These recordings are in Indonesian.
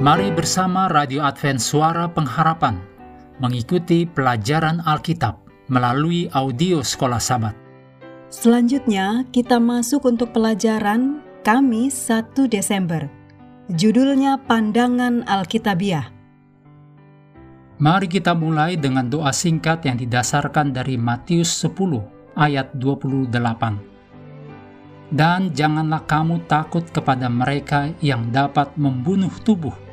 Mari bersama Radio Advent Suara Pengharapan mengikuti pelajaran Alkitab melalui audio Sekolah Sabat. Selanjutnya, kita masuk untuk pelajaran Kamis 1 Desember. Judulnya Pandangan Alkitabiah. Mari kita mulai dengan doa singkat yang didasarkan dari Matius 10 ayat 28. Dan janganlah kamu takut kepada mereka yang dapat membunuh tubuh,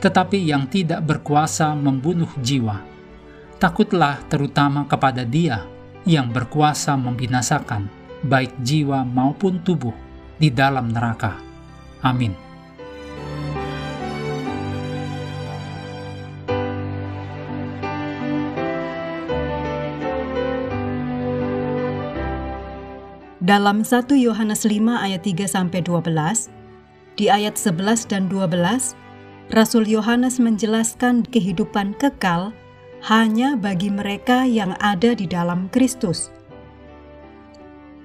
tetapi yang tidak berkuasa membunuh jiwa. Takutlah terutama kepada Dia yang berkuasa membinasakan baik jiwa maupun tubuh di dalam neraka. Amin. Dalam 1 Yohanes 5 ayat 3 sampai 12, di ayat 11 dan 12 Rasul Yohanes menjelaskan kehidupan kekal hanya bagi mereka yang ada di dalam Kristus.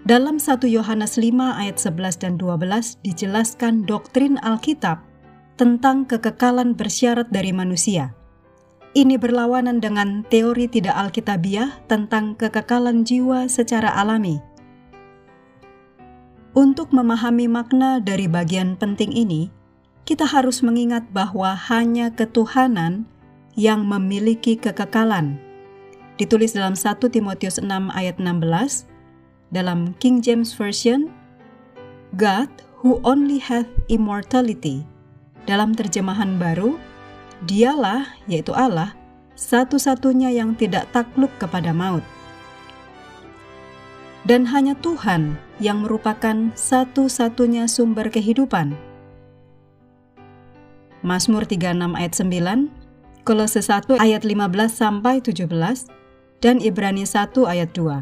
Dalam 1 Yohanes 5 ayat 11 dan 12 dijelaskan doktrin Alkitab tentang kekekalan bersyarat dari manusia. Ini berlawanan dengan teori tidak alkitabiah tentang kekekalan jiwa secara alami. Untuk memahami makna dari bagian penting ini, kita harus mengingat bahwa hanya ketuhanan yang memiliki kekekalan. Ditulis dalam 1 Timotius 6 ayat 16, dalam King James Version, God who only hath immortality. Dalam terjemahan baru, dialah, yaitu Allah, satu-satunya yang tidak takluk kepada maut. Dan hanya Tuhan yang merupakan satu-satunya sumber kehidupan Mazmur 36 ayat 9, Kolose 1 ayat 15 sampai 17, dan Ibrani 1 ayat 2.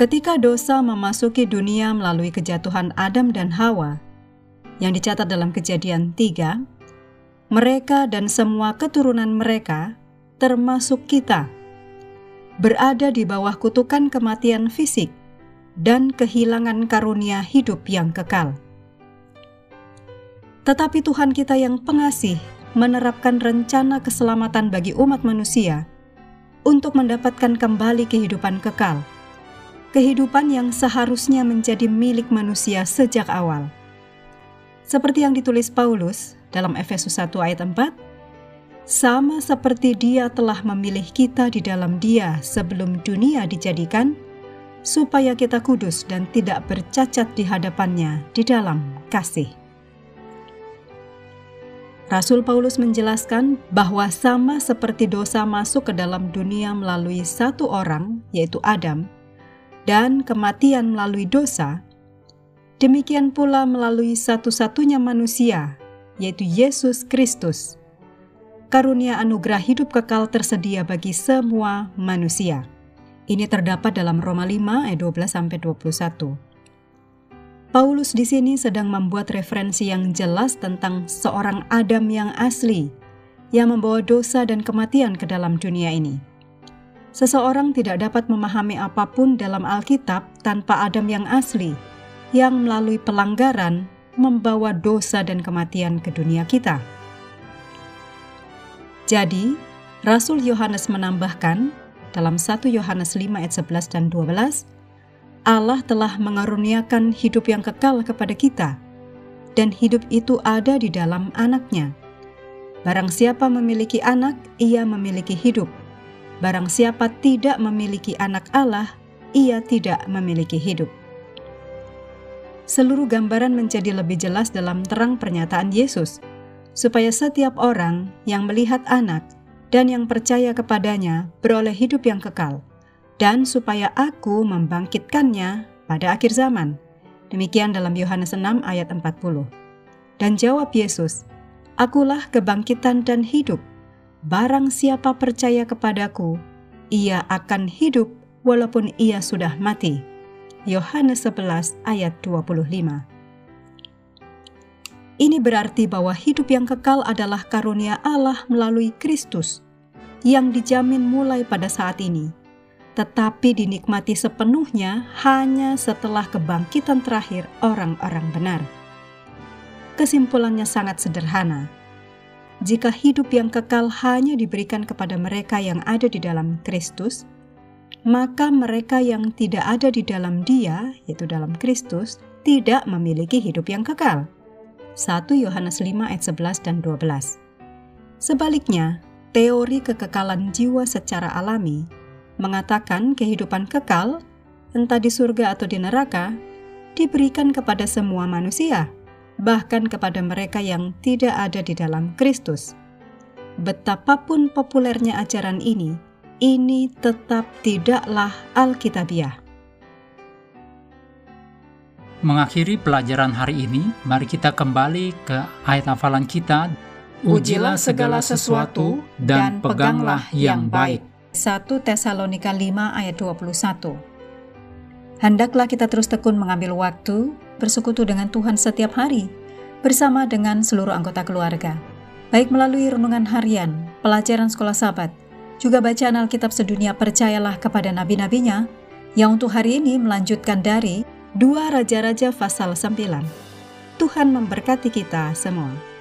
Ketika dosa memasuki dunia melalui kejatuhan Adam dan Hawa, yang dicatat dalam kejadian 3, mereka dan semua keturunan mereka, termasuk kita, berada di bawah kutukan kematian fisik dan kehilangan karunia hidup yang kekal. Tetapi Tuhan kita yang pengasih menerapkan rencana keselamatan bagi umat manusia untuk mendapatkan kembali kehidupan kekal. Kehidupan yang seharusnya menjadi milik manusia sejak awal. Seperti yang ditulis Paulus dalam Efesus 1 ayat 4, sama seperti dia telah memilih kita di dalam dia sebelum dunia dijadikan, supaya kita kudus dan tidak bercacat di hadapannya di dalam kasih. Rasul Paulus menjelaskan bahwa sama seperti dosa masuk ke dalam dunia melalui satu orang, yaitu Adam, dan kematian melalui dosa, demikian pula melalui satu-satunya manusia, yaitu Yesus Kristus. Karunia anugerah hidup kekal tersedia bagi semua manusia. Ini terdapat dalam Roma 5 ayat 12 sampai 21. Paulus di sini sedang membuat referensi yang jelas tentang seorang Adam yang asli, yang membawa dosa dan kematian ke dalam dunia ini. Seseorang tidak dapat memahami apa pun dalam Alkitab tanpa Adam yang asli, yang melalui pelanggaran membawa dosa dan kematian ke dunia kita. Jadi, Rasul Yohanes menambahkan dalam 1 Yohanes 5 ayat 11 dan 12, Allah telah mengaruniakan hidup yang kekal kepada kita, dan hidup itu ada di dalam anaknya. Barang siapa memiliki anak, ia memiliki hidup. Barang siapa tidak memiliki anak Allah, ia tidak memiliki hidup. Seluruh gambaran menjadi lebih jelas dalam terang pernyataan Yesus, supaya setiap orang yang melihat anak dan yang percaya kepadanya beroleh hidup yang kekal dan supaya aku membangkitkannya pada akhir zaman. Demikian dalam Yohanes 6 ayat 40. Dan jawab Yesus, Akulah kebangkitan dan hidup. Barang siapa percaya kepadaku, ia akan hidup walaupun ia sudah mati. Yohanes 11 ayat 25. Ini berarti bahwa hidup yang kekal adalah karunia Allah melalui Kristus yang dijamin mulai pada saat ini tetapi dinikmati sepenuhnya hanya setelah kebangkitan terakhir orang-orang benar. kesimpulannya sangat sederhana. Jika hidup yang kekal hanya diberikan kepada mereka yang ada di dalam Kristus, maka mereka yang tidak ada di dalam Dia, yaitu dalam Kristus, tidak memiliki hidup yang kekal. 1 Yohanes 5 ayat 11 dan 12. Sebaliknya, teori kekekalan jiwa secara alami mengatakan kehidupan kekal, entah di surga atau di neraka, diberikan kepada semua manusia, bahkan kepada mereka yang tidak ada di dalam Kristus. Betapapun populernya ajaran ini, ini tetap tidaklah Alkitabiah. Mengakhiri pelajaran hari ini, mari kita kembali ke ayat hafalan kita. Ujilah segala sesuatu dan peganglah yang baik. 1 Tesalonika 5 ayat 21 Hendaklah kita terus tekun mengambil waktu bersekutu dengan Tuhan setiap hari, bersama dengan seluruh anggota keluarga, baik melalui renungan harian, pelajaran sekolah sahabat, juga bacaan Alkitab sedunia percayalah kepada nabi-nabinya, yang untuk hari ini melanjutkan dari Dua Raja-Raja pasal 9. Tuhan memberkati kita semua.